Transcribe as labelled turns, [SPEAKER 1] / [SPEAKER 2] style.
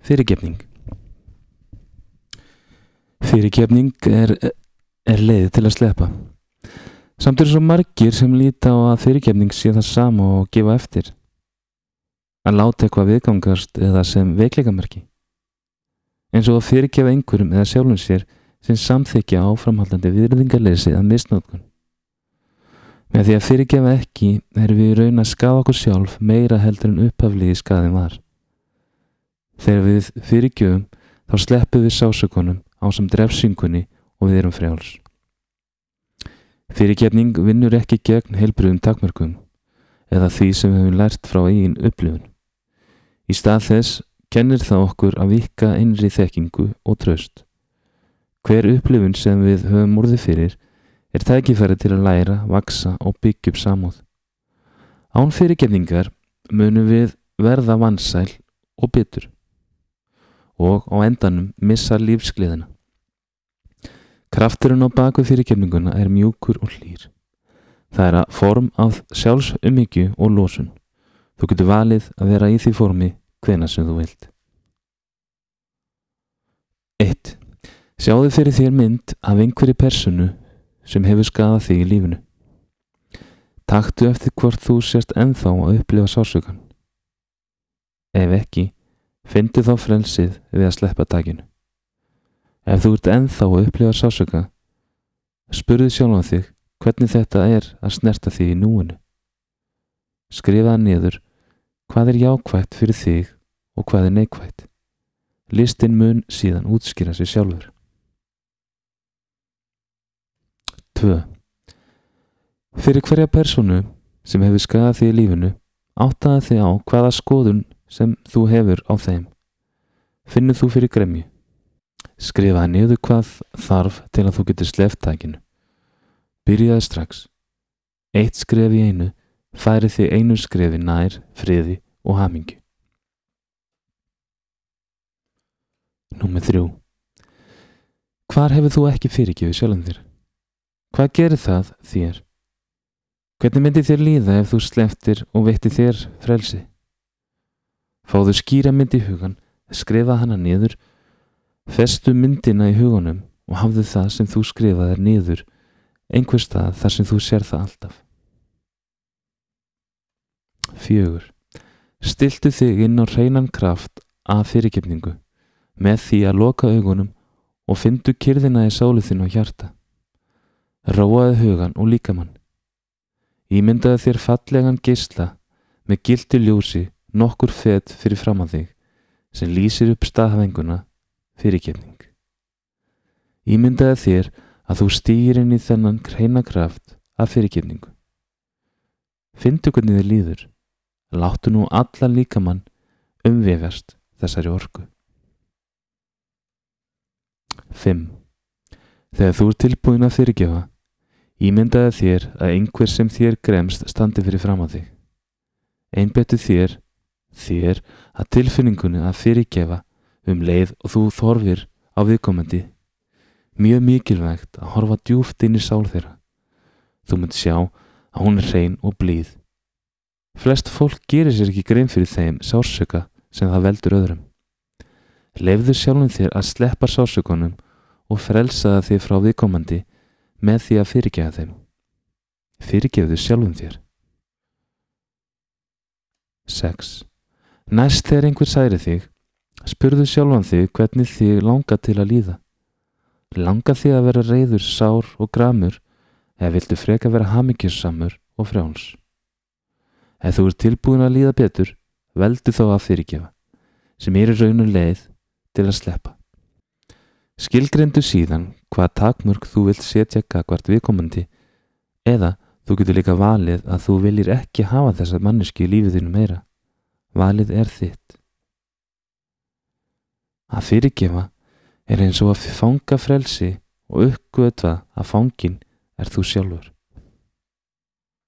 [SPEAKER 1] Fyrirgefning Fyrirgefning er, er leið til að slepa. Samt eru svo margir sem líta á að fyrirgefning sé það sama og gefa eftir. Að láta eitthvað viðgangast eða sem veikleikamerki. Eins og að fyrirgefa einhverjum eða sjálfum sér sem samþykja áframhaldandi viðröðingarleysi að misnótkun. Með því að fyrirgefa ekki erum við raun að skafa okkur sjálf meira heldur en upphafliði skaðin var. Þegar við fyrirgjöfum þá sleppum við sásökunum á sem drefsingunni og við erum frjáls. Fyrirgefning vinnur ekki gegn heilbriðum takmörkum eða því sem við hefum lært frá eigin upplifun. Í stað þess kennir það okkur að vika einri þekkingu og tröst. Hver upplifun sem við höfum orðið fyrir er tækifæri til að læra, vaksa og byggja upp samúð. Án fyrirgefningar munum við verða vansæl og byttur og á endanum missa lífsgliðina. Krafturinn á baku fyrirgefninguna er mjúkur og hlýr. Það er að form af sjálfsumhyggju og losun. Þú getur valið að vera í því formi hvena sem þú vilt. 1. Sjáðu fyrir þér mynd af einhverju personu sem hefur skadað þig í lífinu. Taktu eftir hvort þú sérst enþá að upplifa sásökan. Ef ekki, fyndi þá frelsið við að sleppa takinu. Ef þú ert enþá að upplifa sásöka, spurðu sjálfan þig hvernig þetta er að snerta þig í núinu. Skrifaða niður hvað er jákvægt fyrir þig og hvað er neikvægt. Listin mun síðan útskýra sér sjálfur. 2. Fyrir hverja personu sem hefur skadað þig í lífinu áttaði þig á hvaða skoðun sem þú hefur á þeim. Finnur þú fyrir gremju. Skrifaði niður hvað þarf til að þú getur sleftækinu. Byrjaði strax. Eitt skref í einu færi þig einu skrefi nær, friði og hamingi. Númið þrjú. Hvar hefur þú ekki fyrirgefið sjálfum þér? Hvað gerir það þér? Hvernig myndi þér líða ef þú sleftir og veitti þér frelsi? Fáðu skýra mynd í hugan, skrifa hana niður, festu myndina í hugunum og hafðu það sem þú skrifaðir niður einhver stað þar sem þú sér það alltaf. Fjögur. Stiltu þig inn á reynan kraft af fyrirgefningu með því að loka augunum og fyndu kyrðina í sálu þinn og hjarta. Róaði hugan og líkamann. Ímyndaði þér fallegan geysla með gildi ljósi nokkur fett fyrir fram að þig sem lýsir upp staðhæfinguna fyrirgefning. Ímyndaði þér að þú stýr inn í þennan hreina kraft af fyrirgefningu. Fyndu hvernig þið líður. Láttu nú allan líkamann umvefjast þessari orku. 5. Þegar þú er tilbúin að fyrirgefa, ímyndaði þér að einhver sem þér gremst standi fyrir fram að þig. Einbetu þér, þér að tilfinningunni að fyrirgefa um leið og þú þorfir á viðkomandi. Mjög mikilvægt að horfa djúft inn í sál þeirra. Þú munt sjá að hún er hrein og blíð. Flest fólk gerir sér ekki grein fyrir þeim sársöka sem það veldur öðrum. Leifðu sjálfum þér að sleppa sársökunum og frelsaða þig frá viðkomandi með því að fyrirgefa þeim. Fyrirgefðu sjálfum þér. 6. Næst þegar einhver særi þig, spurðu sjálfan þig hvernig þig langa til að líða. Langa þig að vera reyður, sár og gramur eða viltu freka vera hamingjössamur og frjáls. Ef þú ert tilbúin að líða betur, veldu þá að fyrirgefa, sem er í raunum leið til að sleppa. Skilgrendu síðan hvað takmörg þú vilt setja gagvart viðkomandi eða þú getur líka valið að þú viljir ekki hafa þessa manneski í lífið þínu meira. Valið er þitt. Að fyrirgefa er eins og að fanga frelsi og uppgötva að fangin er þú sjálfur.